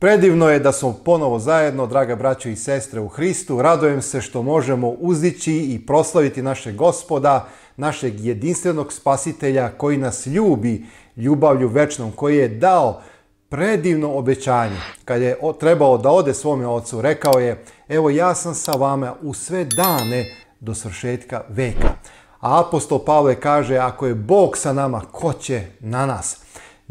Predivno je da smo ponovo zajedno, draga braćo i sestre u Hristu. Radojem se što možemo uzići i proslaviti našeg gospoda, našeg jedinstvenog spasitelja koji nas ljubi ljubavlju večnom, koji je dao predivno obećanje. Kad je trebao da ode svome ocu, rekao je, evo ja sam sa vama u sve dane do svršetka veka. A apostol Pavle kaže, ako je Bog sa nama, ko će na nas?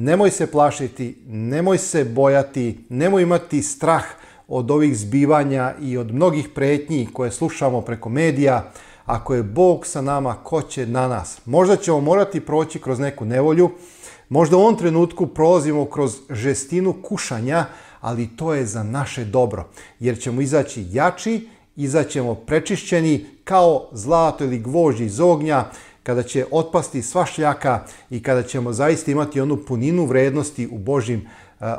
Nemoj se plašiti, nemoj se bojati, nemoj imati strah od ovih zbivanja i od mnogih pretnji koje slušamo preko medija. Ako je Bog sa nama, ko će na nas? Možda ćemo morati proći kroz neku nevolju, možda u ovom trenutku prolazimo kroz žestinu kušanja, ali to je za naše dobro, jer ćemo izaći jači, izaćemo prečišćeni kao zlato ili gvožđe iz ognja, kada će otpasti sva šljaka i kada ćemo zaista imati onu puninu vrednosti u Božim e,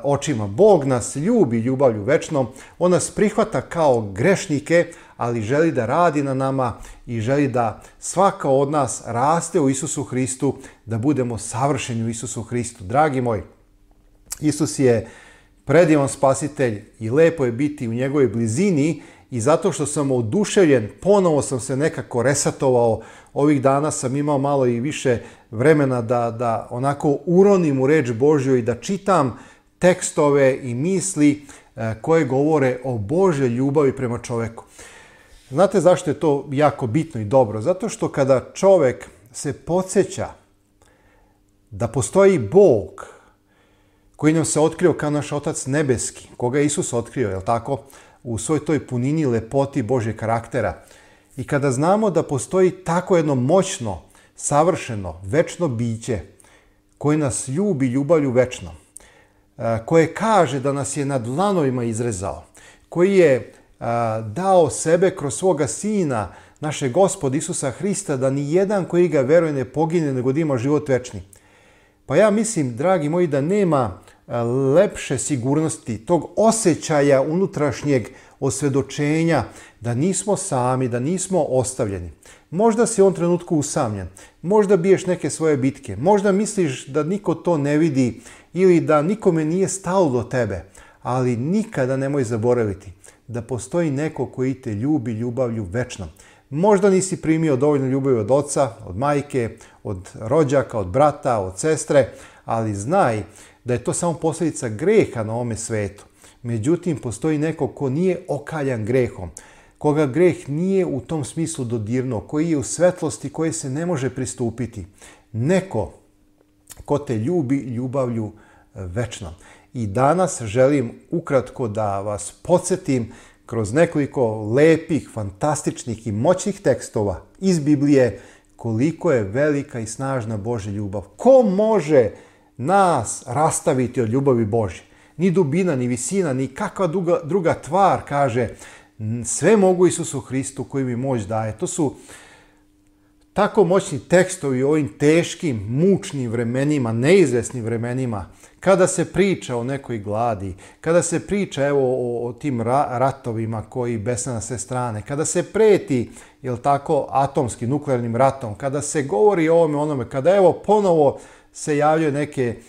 očima. Bog nas ljubi ljubavlju večnom, on nas prihvata kao grešnike, ali želi da radi na nama i želi da svaka od nas raste u Isusu Hristu, da budemo savršeni u Isusu Hristu. Dragi moj, Isus je predivan spasitelj i lepo je biti u njegovoj blizini i zato što sam oduševljen, ponovo sam se nekako resatovao Ovih dana sam imao malo i više vremena da, da onako uronim u reč Božju i da čitam tekstove i misli e, koje govore o Božoj ljubavi prema čoveku. Znate zašto je to jako bitno i dobro? Zato što kada čovek se podsjeća da postoji Bog koji nam se otkrio kao naš Otac Nebeski, koga je Isus otkrio, je li tako? U svoj toj punini lepoti Božje karaktera – I kada znamo da postoji tako jedno moćno, savršeno, večno biće koji nas ljubi ljubavlju večno, koje kaže da nas je na lanovima izrezao, koji je dao sebe kroz svoga sina, naše gospod Isusa Hrista, da ni jedan koji ga veruje ne pogine, nego da ima život večni. Pa ja mislim, dragi moji, da nema lepše sigurnosti, tog osjećaja unutrašnjeg osvedočenja da nismo sami, da nismo ostavljeni. Možda si u ovom trenutku usamljen, možda biješ neke svoje bitke, možda misliš da niko to ne vidi ili da nikome nije stalo do tebe, ali nikada nemoj zaboraviti da postoji neko koji te ljubi ljubavlju večno. Možda nisi primio dovoljno ljubavi od oca, od majke, od rođaka, od brata, od sestre, ali znaj da je to samo posljedica greha na ovome svetu. Međutim, postoji neko ko nije okaljan grehom, koga greh nije u tom smislu dodirno, koji je u svetlosti koje se ne može pristupiti. Neko ko te ljubi ljubavlju e, večna. I danas želim ukratko da vas podsjetim kroz nekoliko lepih, fantastičnih i moćnih tekstova iz Biblije koliko je velika i snažna Božja ljubav. Ko može nas rastaviti od ljubavi Božje? ni dubina, ni visina, ni kakva druga, druga tvar, kaže, sve mogu Isusu Hristu koji mi moć daje. To su tako moćni tekstovi u ovim teškim, mučnim vremenima, neizvesnim vremenima, kada se priča o nekoj gladi, kada se priča evo, o, o tim ra ratovima koji besne na sve strane, kada se preti jel tako, atomskim, nuklearnim ratom, kada se govori o ovome onome, kada evo ponovo se javljaju neke uh,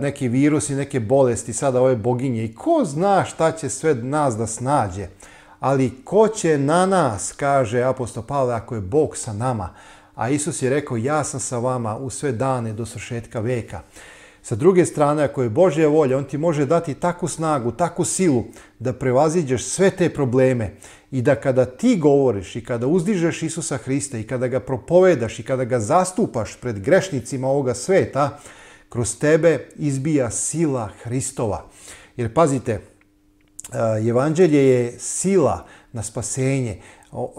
neki virusi, neke bolesti, sada ove boginje i ko zna šta će sve nas da snađe. Ali ko će na nas, kaže apostol Pavle, ako je Bog sa nama. A Isus je rekao, ja sam sa vama u sve dane do svršetka veka. Sa druge strane, ako je Božja volja, On ti može dati takvu snagu, takvu silu da prevaziđeš sve te probleme i da kada ti govoriš i kada uzdižeš Isusa Hrista i kada ga propovedaš i kada ga zastupaš pred grešnicima ovoga sveta, kroz tebe izbija sila Hristova. Jer pazite, e, evanđelje je sila na spasenje.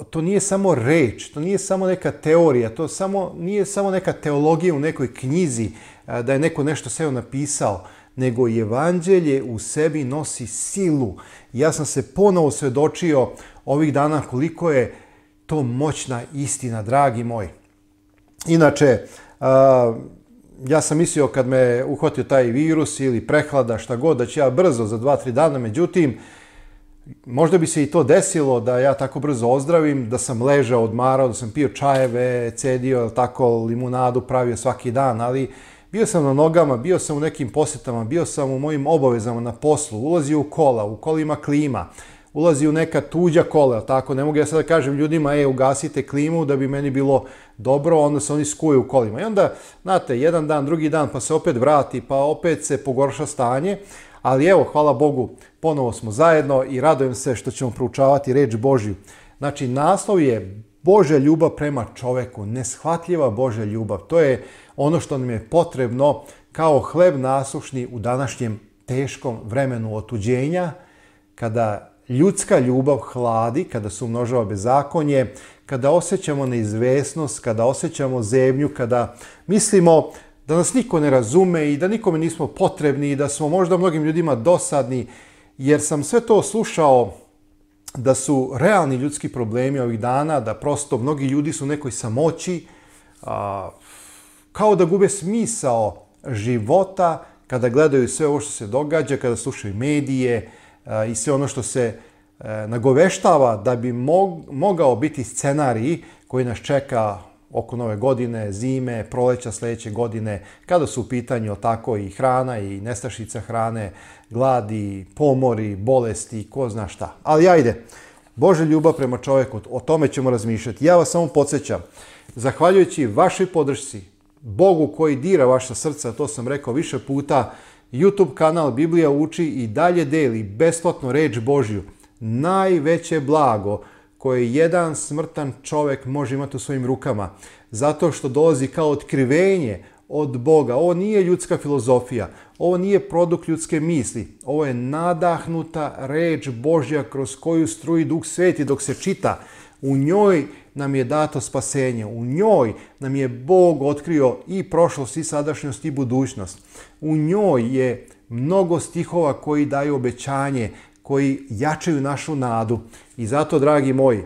To nije samo reč, to nije samo neka teorija, to samo, nije samo neka teologija u nekoj knjizi e, da je neko nešto seo napisao, nego evanđelje u sebi nosi silu. Ja sam se ponovo svedočio ovih dana koliko je to moćna istina, dragi moj. Inače, a, ja sam mislio kad me uhvatio taj virus ili prehlada, šta god, da ću ja brzo za 2-3 dana, međutim, možda bi se i to desilo da ja tako brzo ozdravim, da sam ležao, odmarao, da sam pio čajeve, cedio, tako, limunadu pravio svaki dan, ali bio sam na nogama, bio sam u nekim posetama, bio sam u mojim obavezama na poslu, ulazio u kola, u kolima klima, ulazi u neka tuđa kola, tako? Ne mogu ja sad da kažem ljudima, e, ugasite klimu da bi meni bilo dobro, onda se oni skuju u kolima. I onda, znate, jedan dan, drugi dan, pa se opet vrati, pa opet se pogorša stanje, ali evo, hvala Bogu, ponovo smo zajedno i radojem se što ćemo proučavati reč Božju. Znači, naslov je Božja ljubav prema čoveku, neshvatljiva Božja ljubav. To je ono što nam je potrebno kao hleb nasušni u današnjem teškom vremenu otuđenja, kada ljudska ljubav hladi, kada se umnožava bezakonje, kada osjećamo neizvesnost, kada osjećamo zemlju, kada mislimo da nas niko ne razume i da nikome nismo potrebni i da smo možda mnogim ljudima dosadni, jer sam sve to slušao da su realni ljudski problemi ovih dana, da prosto mnogi ljudi su u nekoj samoći, a, kao da gube smisao života kada gledaju sve ovo što se događa, kada slušaju medije, Eh, i sve ono što se eh, nagoveštava da bi mogao biti scenarij koji nas čeka oko nove godine, zime, proleća sledeće godine, kada su u pitanju tako i hrana i nestašica hrane, gladi, pomori, bolesti, ko zna šta. Ali ajde, Bože ljubav prema čoveku, o tome ćemo razmišljati. Ja vas samo podsjećam, zahvaljujući vašoj podršci, Bogu koji dira vaša srca, to sam rekao više puta, YouTube kanal Biblija uči i dalje deli besplatno reč Božju, najveće blago koje jedan smrtan čovek može imati u svojim rukama, zato što dolazi kao otkrivenje od Boga. Ovo nije ljudska filozofija, ovo nije produkt ljudske misli, ovo je nadahnuta reč Božja kroz koju struji Duh Sveti dok se čita. U njoj nam je dato spasenje. U njoj nam je Bog otkrio i prošlost i sadašnjost i budućnost. U njoj je mnogo stihova koji daju obećanje, koji jačaju našu nadu. I zato, dragi moji,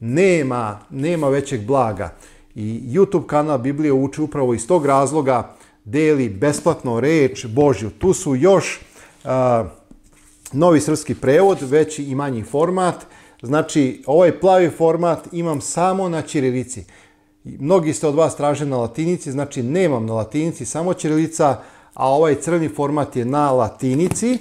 nema, nema većeg blaga. I YouTube kanal Biblije uči upravo iz tog razloga deli besplatno reč Božju. Tu su još uh, novi srpski prevod, veći i manji format, Znači, ovaj plavi format imam samo na ćirilici. Mnogi ste od vas tražili na latinici, znači nemam na latinici, samo ćirilica, a ovaj crni format je na latinici.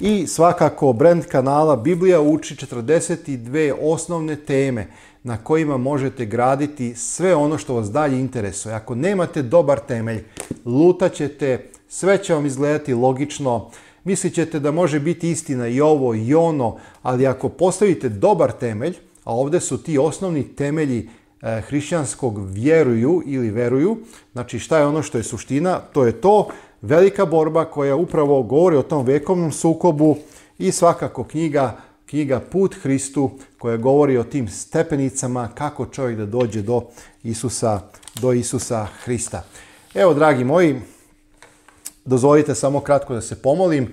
I svakako brand kanala Biblija uči 42 osnovne teme na kojima možete graditi sve ono što vas dalje interesuje. Ako nemate dobar temelj, lutaćete, sve će vam izgledati logično, Mislit ćete da može biti istina i ovo i ono, ali ako postavite dobar temelj, a ovde su ti osnovni temelji e, hrišćanskog vjeruju ili veruju, znači šta je ono što je suština, to je to velika borba koja upravo govori o tom vekovnom sukobu i svakako knjiga knjiga Put Hristu koja govori o tim stepenicama kako čovjek da dođe do Isusa, do Isusa Hrista. Evo, dragi moji, Dozvolite samo kratko da se pomolim,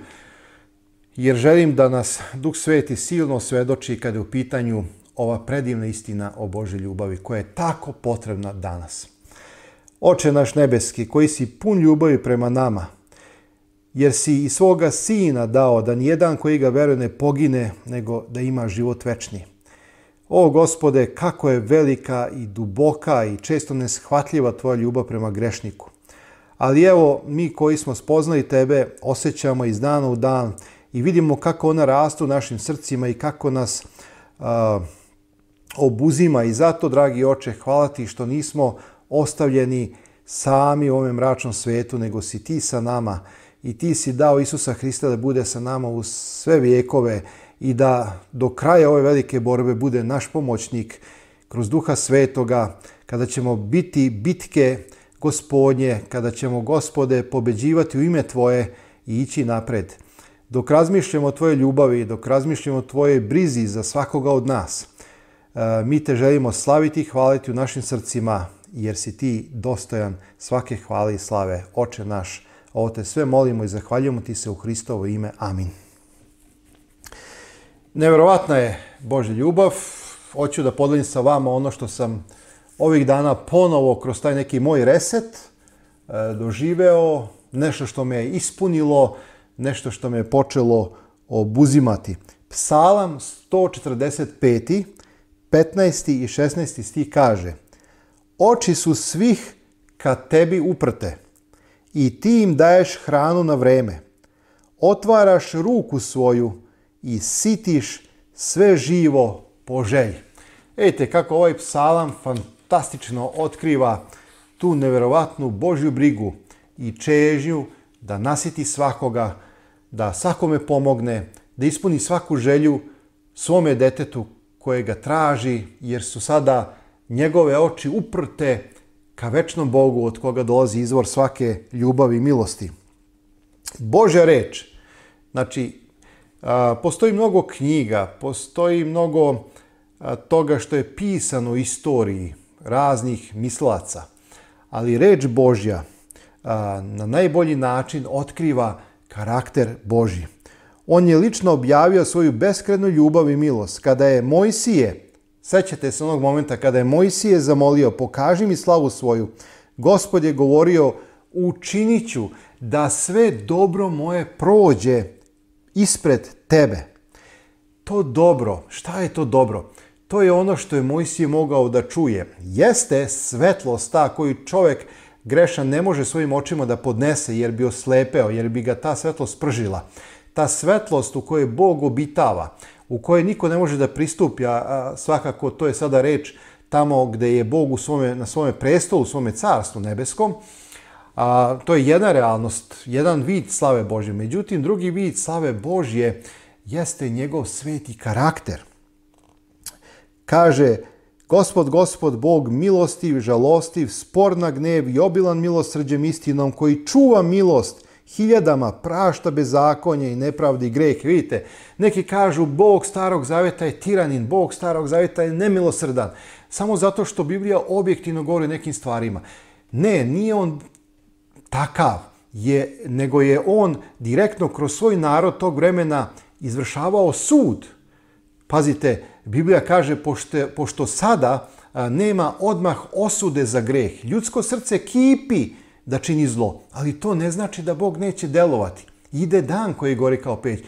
jer želim da nas Duh Sveti silno svedoči kada je u pitanju ova predivna istina o Božoj ljubavi koja je tako potrebna danas. Oče naš nebeski, koji si pun ljubavi prema nama, jer si i svoga sina dao da nijedan koji ga veruje ne pogine, nego da ima život večni. O gospode, kako je velika i duboka i često neshvatljiva tvoja ljubav prema grešniku ali evo mi koji smo spoznali tebe osjećamo iz dana u dan i vidimo kako ona rastu u našim srcima i kako nas a, obuzima i zato, dragi oče, hvala ti što nismo ostavljeni sami u ovom mračnom svetu, nego si ti sa nama i ti si dao Isusa Hrista da bude sa nama u sve vijekove i da do kraja ove velike borbe bude naš pomoćnik kroz Duha Svetoga, kada ćemo biti bitke gospodnje, kada ćemo, gospode, pobeđivati u ime Tvoje i ići napred. Dok razmišljamo o Tvojoj ljubavi, dok razmišljamo o Tvojoj brizi za svakoga od nas, e, mi Te želimo slaviti i hvaliti u našim srcima, jer si Ti dostojan svake hvale i slave, Oče naš. Ovo Te sve molimo i zahvaljujemo Ti se u Hristovo ime. Amin. Neverovatna je Božja ljubav. Hoću da podelim sa vama ono što sam ovih dana ponovo kroz taj neki moj reset e, doživeo nešto što me je ispunilo, nešto što me je počelo obuzimati. Psalam 145. 15. i 16. stih kaže Oči su svih ka tebi uprte i ti im daješ hranu na vreme. Otvaraš ruku svoju i sitiš sve živo po želji. Vidite kako ovaj psalam fantastično fantastično otkriva tu neverovatnu Božju brigu i čežnju da nasiti svakoga, da svakome pomogne, da ispuni svaku želju svome detetu koje ga traži, jer su sada njegove oči uprte ka večnom Bogu od koga dolazi izvor svake ljubavi i milosti. Božja reč, znači, postoji mnogo knjiga, postoji mnogo toga što je pisano u istoriji, raznih mislaca. Ali reč Božja na najbolji način otkriva karakter Božji. On je lično objavio svoju beskrenu ljubav i milost. Kada je Mojsije, sećate se onog momenta kada je Mojsije zamolio pokaži mi slavu svoju, gospod je govorio učinit ću da sve dobro moje prođe ispred tebe. To dobro, šta je to dobro? To je ono što je Mojsije mogao da čuje. Jeste svetlost ta koju čovek grešan ne može svojim očima da podnese jer bi oslepeo, jer bi ga ta svetlost pržila. Ta svetlost u kojoj Bog obitava, u kojoj niko ne može da pristupi, a svakako to je sada reč tamo gde je Bog u svome, na svome prestolu, u svome carstvu nebeskom, a, to je jedna realnost, jedan vid slave Božje. Međutim, drugi vid slave Božje jeste njegov sveti karakter – Kaže, Gospod, gospod, Bog milostiv, žalostiv, spor na gnev i obilan milosrđem istinom, koji čuva milost hiljadama, prašta bezakonje i nepravdi greh. Vidite, neki kažu Bog starog zaveta je tiranin, Bog starog zaveta je nemilosrdan, samo zato što Biblija objektivno govori nekim stvarima. Ne, nije on takav, je, nego je on direktno kroz svoj narod tog vremena izvršavao sud. Pazite, Biblija kaže, pošte, pošto sada nema odmah osude za greh, ljudsko srce kipi da čini zlo, ali to ne znači da Bog neće delovati. Ide dan koji gori kao peć.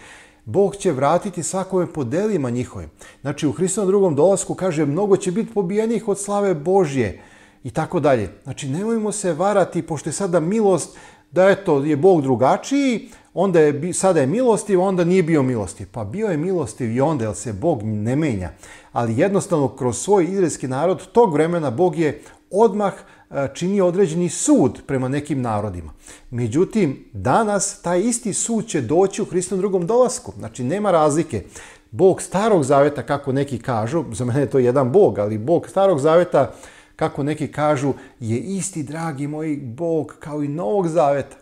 Bog će vratiti svakome po delima njihovim. Znači, u Hristovom drugom dolasku kaže, mnogo će biti pobijenih od slave Božje i tako dalje. Znači, nemojmo se varati, pošto je sada milost da eto, je Bog drugačiji, onda je, sada je milostiv, onda nije bio milostiv. Pa bio je milostiv i onda, jer se Bog ne menja. Ali jednostavno, kroz svoj izraelski narod, tog vremena Bog je odmah e, čini određeni sud prema nekim narodima. Međutim, danas taj isti sud će doći u Hristom drugom dolasku. Znači, nema razlike. Bog starog zaveta, kako neki kažu, za mene je to jedan Bog, ali Bog starog zaveta, kako neki kažu, je isti, dragi moji, Bog kao i novog zaveta.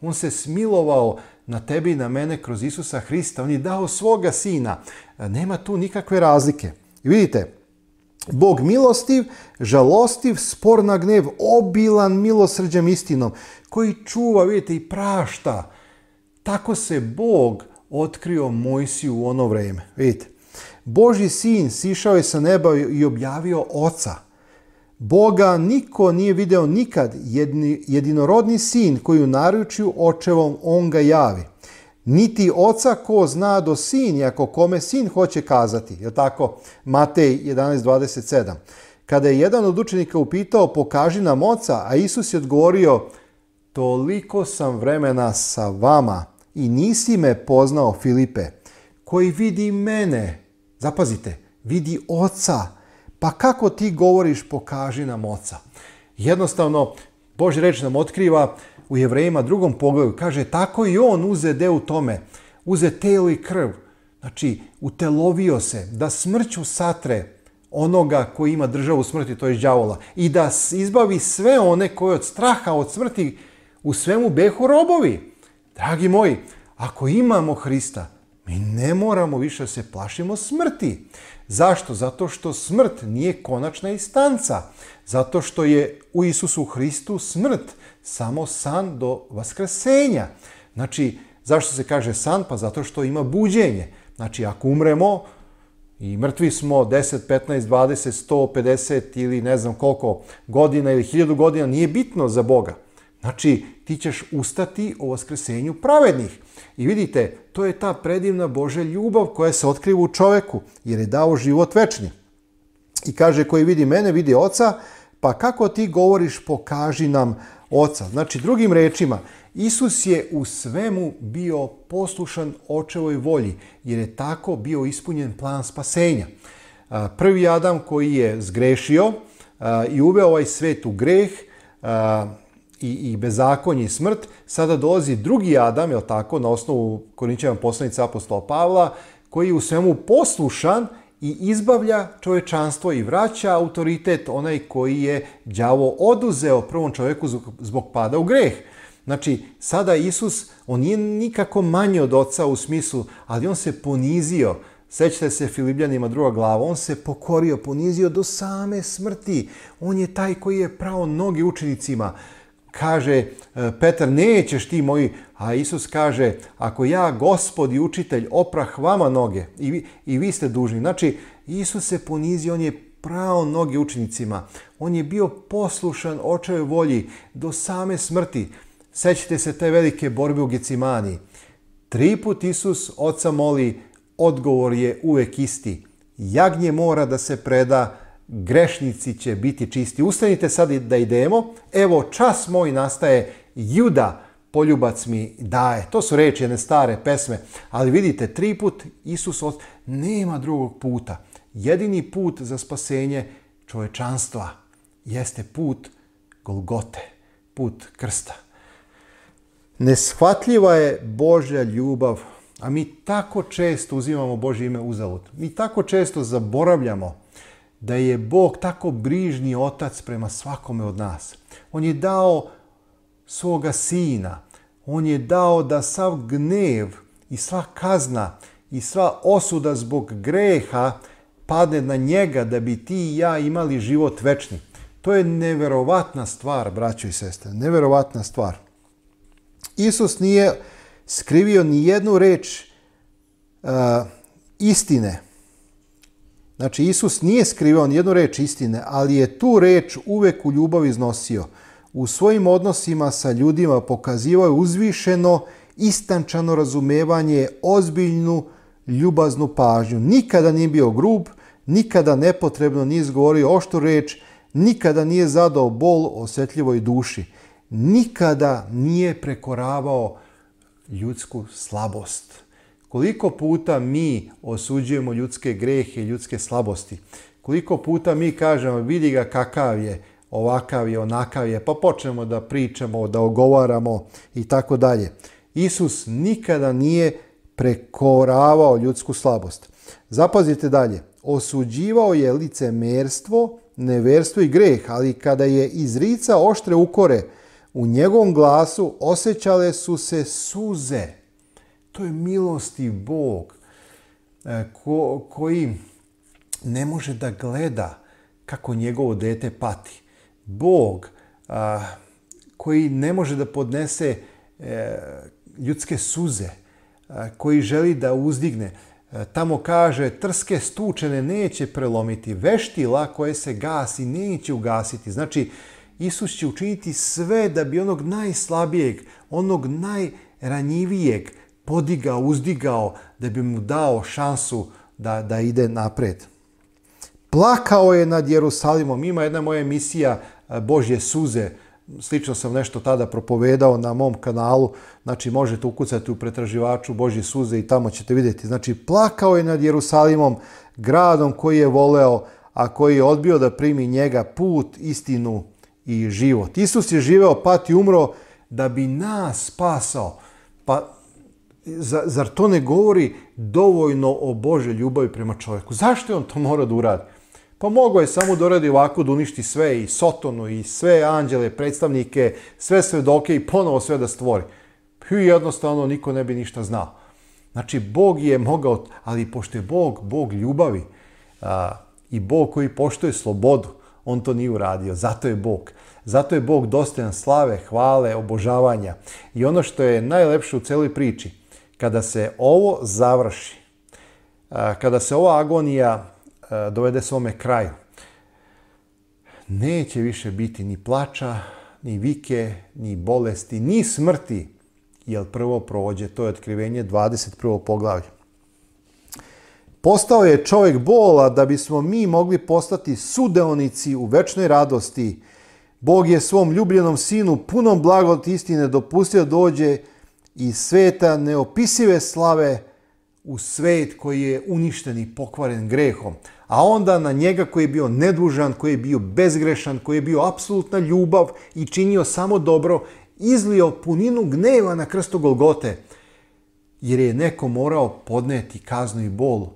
On se smilovao na tebi i na mene kroz Isusa Hrista. On je dao svoga sina. Nema tu nikakve razlike. I vidite, Bog milostiv, žalostiv, spor na gnev, obilan milosrđem istinom, koji čuva, vidite, i prašta. Tako se Bog otkrio Mojsiju u ono vreme. Vidite, Boži sin sišao je sa neba i objavio oca. Boga niko nije video nikad, jedni, jedinorodni sin koji u naručju očevom on ga javi. Niti oca ko zna do sin, ako kome sin hoće kazati. Je tako? Matej 11.27. Kada je jedan od učenika upitao pokaži nam oca, a Isus je odgovorio toliko sam vremena sa vama i nisi me poznao Filipe koji vidi mene. Zapazite, vidi oca pa kako ti govoriš, pokaži nam oca. Jednostavno, Božja reč nam otkriva u Jevrejima drugom pogledu, kaže, tako i on uzede u tome, uze telo i krv, znači, utelovio se da smrću satre onoga koji ima državu smrti, to je đavola, i da izbavi sve one koji od straha, od smrti, u svemu behu robovi. Dragi moji, ako imamo Hrista, Mi ne moramo više se plašimo smrti. Zašto? Zato što smrt nije konačna istanca. Zato što je u Isusu Hristu smrt samo san do vaskrsenja. Znači, zašto se kaže san? Pa zato što ima buđenje. Znači, ako umremo i mrtvi smo 10, 15, 20, 150 ili ne znam koliko godina ili hiljadu godina, nije bitno za Boga. Znači, ti ćeš ustati o vaskrsenju pravednih. I vidite, to je ta predivna Božja ljubav koja se otkriva u čoveku, jer je dao život večni. I kaže, koji vidi mene, vidi oca, pa kako ti govoriš, pokaži nam oca. Znači, drugim rečima, Isus je u svemu bio poslušan očevoj volji, jer je tako bio ispunjen plan spasenja. Prvi Adam koji je zgrešio i uveo ovaj svet u greh, i, i bezakonje i smrt, sada dolazi drugi Adam, je tako, na osnovu Korinćevan poslanica apostola Pavla, koji je u svemu poslušan i izbavlja čovečanstvo i vraća autoritet onaj koji je đavo oduzeo prvom čoveku zbog pada u greh. Znači, sada Isus, on nije nikako manji od oca u smislu, ali on se ponizio. Sećate se Filipljanima druga glava, on se pokorio, ponizio do same smrti. On je taj koji je prao nogi učenicima kaže e, Petar, nećeš ti moji, a Isus kaže, ako ja, gospod i učitelj, oprah vama noge i vi, i vi ste dužni. Znači, Isus se ponizio, on je prao noge učenicima. On je bio poslušan očevoj volji do same smrti. Sećate se te velike borbe u Gecimani. Tri put Isus oca moli, odgovor je uvek isti. Jagnje mora da se preda grešnici će biti čisti. Ustanite sad da idemo. Evo, čas moj nastaje juda, poljubac mi daje. To su reči jedne stare pesme. Ali vidite, tri put Isus od... nema drugog puta. Jedini put za spasenje čovečanstva jeste put Golgote, put krsta. Neshvatljiva je Božja ljubav, a mi tako često uzimamo Božje ime uzalud. Mi tako često zaboravljamo da je Bog tako brižni otac prema svakome od nas. On je dao svoga sina, on je dao da sav gnev i sva kazna i sva osuda zbog greha padne na njega da bi ti i ja imali život večni. To je neverovatna stvar, braćo i sestre, neverovatna stvar. Isus nije skrivio ni jednu reč uh, istine, Znači, Isus nije skrivao ni jednu reč istine, ali je tu reč uvek u ljubav iznosio. U svojim odnosima sa ljudima pokazivao je uzvišeno, istančano razumevanje, ozbiljnu ljubaznu pažnju. Nikada nije bio grub, nikada nepotrebno nije izgovorio oštu reč, nikada nije zadao bol osjetljivoj duši. Nikada nije prekoravao ljudsku slabost. Koliko puta mi osuđujemo ljudske grehe i ljudske slabosti? Koliko puta mi kažemo vidi ga kakav je, ovakav je, onakav je, pa počnemo da pričamo, da ogovaramo i tako dalje. Isus nikada nije prekoravao ljudsku slabost. Zapazite dalje, osuđivao je licemerstvo, neverstvo i greh, ali kada je izricao oštre ukore, u njegovom glasu osjećale su se suze. To je milosti Bog e, ko, koji ne može da gleda kako njegovo dete pati. Bog a, koji ne može da podnese e, ljudske suze, a, koji želi da uzdigne. A, e, tamo kaže, trske stučene neće prelomiti, veštila koje se gasi neće ugasiti. Znači, Isus će učiniti sve da bi onog najslabijeg, onog najranjivijeg, podigao, uzdigao, da bi mu dao šansu da, da ide napred. Plakao je nad Jerusalimom. Ima jedna moja emisija e, Božje suze, slično sam nešto tada propovedao na mom kanalu, znači možete ukucati u pretraživaču Božje suze i tamo ćete vidjeti. Znači, plakao je nad Jerusalimom, gradom koji je voleo, a koji je odbio da primi njega put, istinu i život. Isus je živeo, pati, umro da bi nas spasao. Pa zar to ne govori dovoljno o Bože ljubavi prema čovjeku? Zašto je on to mora da uradi? Pa mogo je samo da uradi ovako, da uništi sve i Sotonu i sve anđele, predstavnike, sve svedoke i ponovo sve da stvori. I jednostavno niko ne bi ništa znao. Znači, Bog je mogao, ali pošto je Bog, Bog ljubavi a, i Bog koji poštuje slobodu, on to nije uradio, zato je Bog. Zato je Bog dostojan slave, hvale, obožavanja. I ono što je najlepše u celoj priči, Kada se ovo završi, kada se ova agonija dovede svome kraju, neće više biti ni plača, ni vike, ni bolesti, ni smrti, jer prvo prođe, to je otkrivenje 21. poglavlja. Postao je čovjek bola da bismo mi mogli postati sudeonici u večnoj radosti. Bog je svom ljubljenom sinu punom blagodati istine dopustio da dođe i sveta neopisive slave u svet koji je uništen i pokvaren grehom, a onda na njega koji je bio nedužan, koji je bio bezgrešan, koji je bio apsolutna ljubav i činio samo dobro, izlio puninu gneva na krstu Golgote, jer je neko morao podneti kaznu i bol.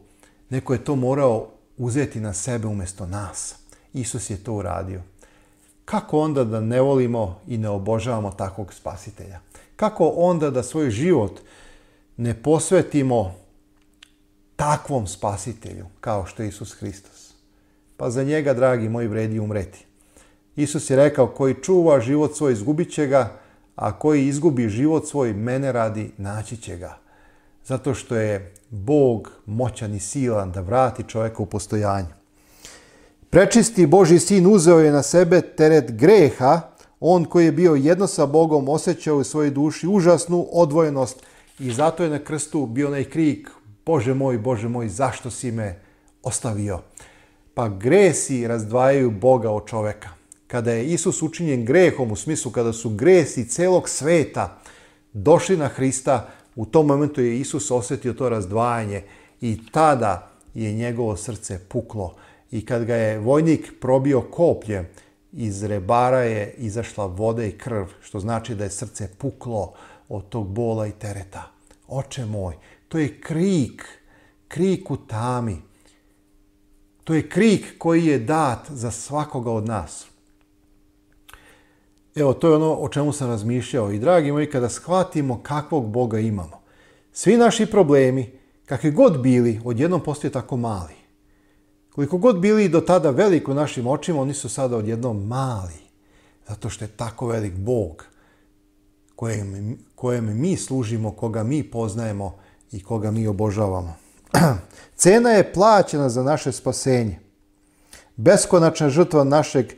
Neko je to morao uzeti na sebe umesto nas. Isus je to uradio. Kako onda da ne volimo i ne obožavamo takvog spasitelja? Kako onda da svoj život ne posvetimo takvom spasitelju kao što je Isus Hristos? Pa za njega, dragi moji, vredi umreti. Isus je rekao, koji čuva život svoj, izgubit će ga, a koji izgubi život svoj, mene radi, naći će ga. Zato što je Bog moćan i silan da vrati čovjeka u postojanje. Prečisti Boži sin uzeo je na sebe teret greha On koji je bio jedno sa Bogom osjećao u svojoj duši užasnu odvojenost i zato je na krstu bio onaj krik Bože moj, Bože moj, zašto si me ostavio? Pa gresi razdvajaju Boga od čoveka. Kada je Isus učinjen grehom, u smislu kada su gresi celog sveta došli na Hrista, u tom momentu je Isus osjetio to razdvajanje i tada je njegovo srce puklo. I kad ga je vojnik probio koplje, iz rebara je izašla voda i krv, što znači da je srce puklo od tog bola i tereta. Oče moj, to je krik, krik u tami. To je krik koji je dat za svakoga od nas. Evo, to je ono o čemu sam razmišljao. I dragi moji, kada shvatimo kakvog Boga imamo, svi naši problemi, kakvi god bili, odjednom postaju tako mali. Koliko god bili do tada u našim očima, oni su sada odjednom mali, zato što je tako velik Bog kojem, kojem mi služimo, koga mi poznajemo i koga mi obožavamo. Cena je plaćena za naše spasenje. Beskonačna žrtva našeg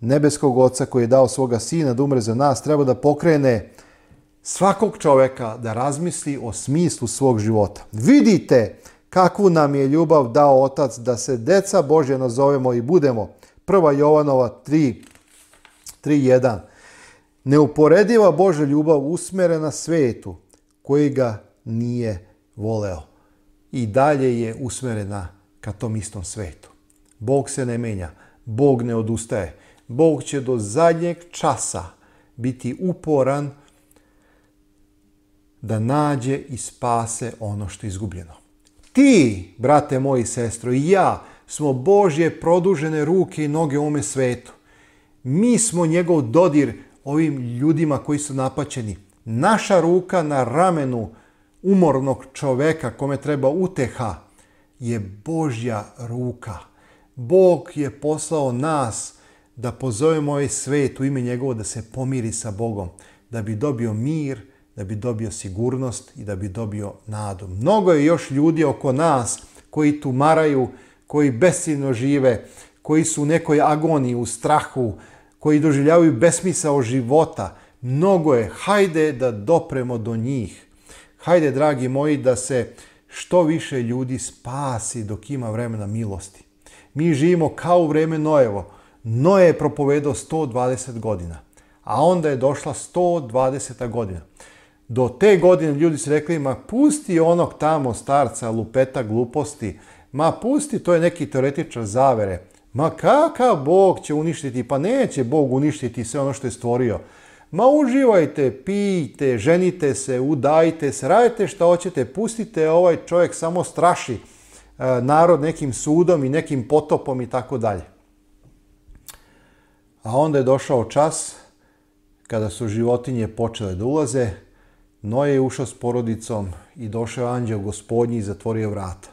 nebeskog oca koji je dao svoga sina da umre za nas treba da pokrene svakog čoveka da razmisli o smislu svog života. Vidite kakvu nam je ljubav dao Otac da se deca Božje nazovemo i budemo. 1. Jovanova 3, 3.1 Neuporediva Božja ljubav usmerena svetu koji ga nije voleo. I dalje je usmerena ka tom istom svetu. Bog se ne menja, Bog ne odustaje. Bog će do zadnjeg časa biti uporan da nađe i spase ono što je izgubljeno. Ti, brate moji i sestro, i ja smo Božje produžene ruke i noge u ovome svetu. Mi smo njegov dodir ovim ljudima koji su napaćeni. Naša ruka na ramenu umornog čoveka kome treba uteha je Božja ruka. Bog je poslao nas da pozovemo ovaj svet u ime njegovo da se pomiri sa Bogom, da bi dobio mir, da bi dobio sigurnost i da bi dobio nadu. Mnogo je još ljudi oko nas koji tumaraju, koji besciljno žive, koji su u nekoj agoniji, u strahu, koji doživljavaju besmisao života. Mnogo je. Hajde da dopremo do njih. Hajde, dragi moji, da se što više ljudi spasi dok ima vremena milosti. Mi živimo kao u vreme Nojevo. Noje je propovedao 120 godina, a onda je došla 120. godina. Do te godine ljudi su rekli, ma pusti onog tamo starca lupeta gluposti, ma pusti, to je neki teoretičar zavere, ma kakav Bog će uništiti, pa neće Bog uništiti sve ono što je stvorio. Ma uživajte, pijte, ženite se, udajte se, radite šta hoćete, pustite ovaj čovjek samo straši e, narod nekim sudom i nekim potopom i tako dalje. A onda je došao čas kada su životinje počele da ulaze, Noje je ušao s porodicom i došao anđeo gospodnji i zatvorio vrata.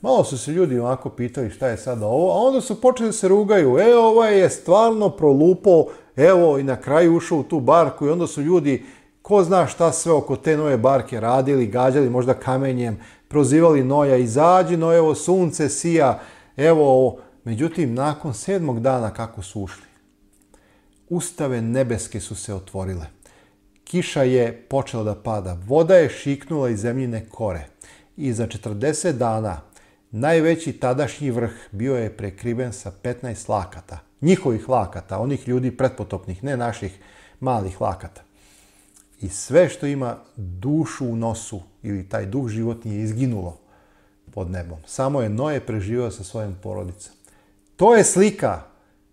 Malo su se ljudi ovako pitali šta je sada ovo, a onda su počeli da se rugaju. E, ovaj je stvarno prolupo, evo i na kraju ušao u tu barku i onda su ljudi, ko zna šta sve oko te nove barke radili, gađali možda kamenjem, prozivali Noja, izađi evo, sunce sija, evo ovo. Međutim, nakon sedmog dana kako su ušli, ustave nebeske su se otvorile. Kiša je počela da pada, voda je šiknula iz zemljine kore i za 40 dana najveći tadašnji vrh bio je prekriven sa 15 lakata, njihovih lakata, onih ljudi pretpotopnih, ne naših malih lakata. I sve što ima dušu u nosu ili taj duh životni je izginulo pod nebom. Samo je Noe preživao sa svojim porodicom. To je slika,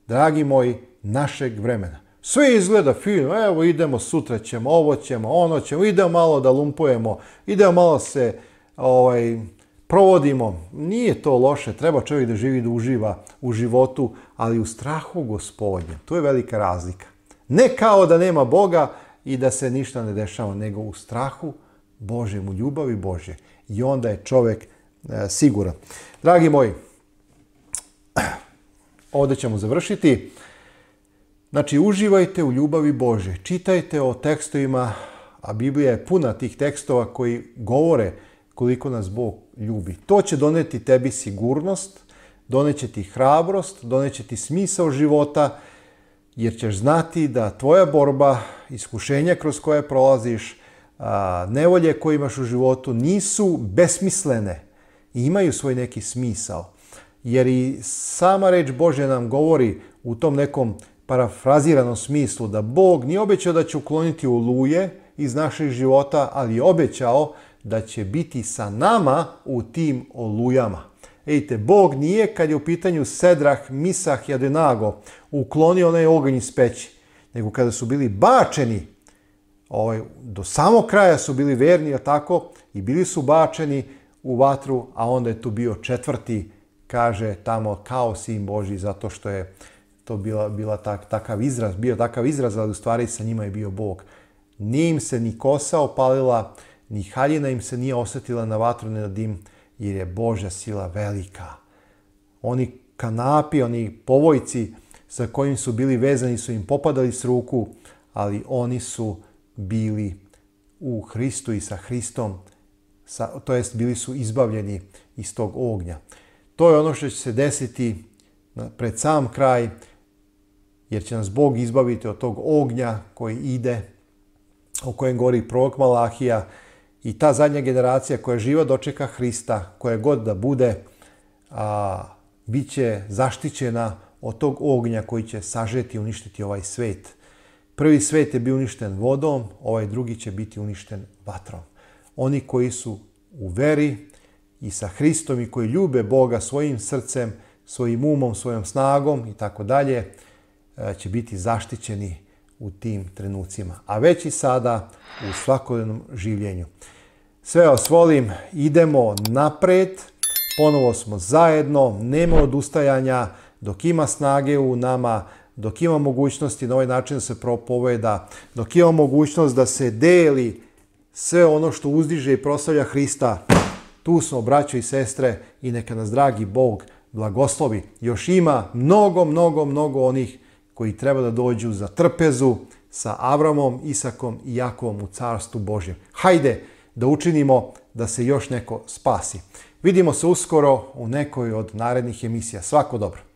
dragi moji, našeg vremena. Sve izgleda fino, evo idemo, sutra ćemo, ovo ćemo, ono ćemo, idemo malo da lumpujemo, idemo malo se ovaj, provodimo. Nije to loše, treba čovjek da živi, da uživa u životu, ali u strahu gospodnjem. To je velika razlika. Ne kao da nema Boga i da se ništa ne dešava, nego u strahu Božjem, u ljubavi Božje. I onda je čovjek e, siguran. Dragi moji, ovde ćemo završiti. Znači, uživajte u ljubavi Bože, čitajte o tekstovima, a Biblija je puna tih tekstova koji govore koliko nas Bog ljubi. To će doneti tebi sigurnost, doneće ti hrabrost, doneće ti smisao života, jer ćeš znati da tvoja borba, iskušenja kroz koje prolaziš, nevolje koje imaš u životu nisu besmislene i imaju svoj neki smisao. Jer i sama reč Bože nam govori u tom nekom parafraziranom smislu da Bog nije obećao da će ukloniti oluje iz naših života, ali je obećao da će biti sa nama u tim olujama. Ejte, Bog nije, kad je u pitanju Sedrah, Misah i Adenago, uklonio onaj oganj iz peći, nego kada su bili bačeni, ovaj, do samog kraja su bili verni, tako, i bili su bačeni u vatru, a onda je tu bio četvrti, kaže tamo, kao sin Boži, zato što je to bila, bila tak, takav izraz, bio takav izraz, ali u stvari sa njima je bio Bog. Nije im se ni kosa opalila, ni haljina im se nije osetila na vatru ni na dim, jer je Božja sila velika. Oni kanapi, oni povojci sa kojim su bili vezani su im popadali s ruku, ali oni su bili u Hristu i sa Hristom, sa, to jest bili su izbavljeni iz tog ognja. To je ono što će se desiti pred sam kraj, jer će nas Bog izbaviti od tog ognja koji ide, o kojem gori prorok Malahija i ta zadnja generacija koja živa dočeka Hrista, koja god da bude, a, bit će zaštićena od tog ognja koji će sažeti i uništiti ovaj svet. Prvi svet je bio uništen vodom, ovaj drugi će biti uništen vatrom. Oni koji su u veri i sa Hristom i koji ljube Boga svojim srcem, svojim umom, svojom snagom i tako dalje, E, će biti zaštićeni u tim trenucima, a već i sada u svakodnevnom življenju. Sve vas volim, idemo napred, ponovo smo zajedno, nema odustajanja, dok ima snage u nama, dok ima mogućnosti na ovaj način da se propoveda, dok ima mogućnost da se deli sve ono što uzdiže i proslavlja Hrista, tu smo braćo i sestre i neka nas dragi Bog blagoslovi. Još ima mnogo, mnogo, mnogo onih koji treba da dođu za trpezu sa Avramom, Isakom i Jakovom u carstvu Božjem. Hajde da učinimo da se još neko spasi. Vidimo se uskoro u nekoj od narednih emisija. Svako dobro!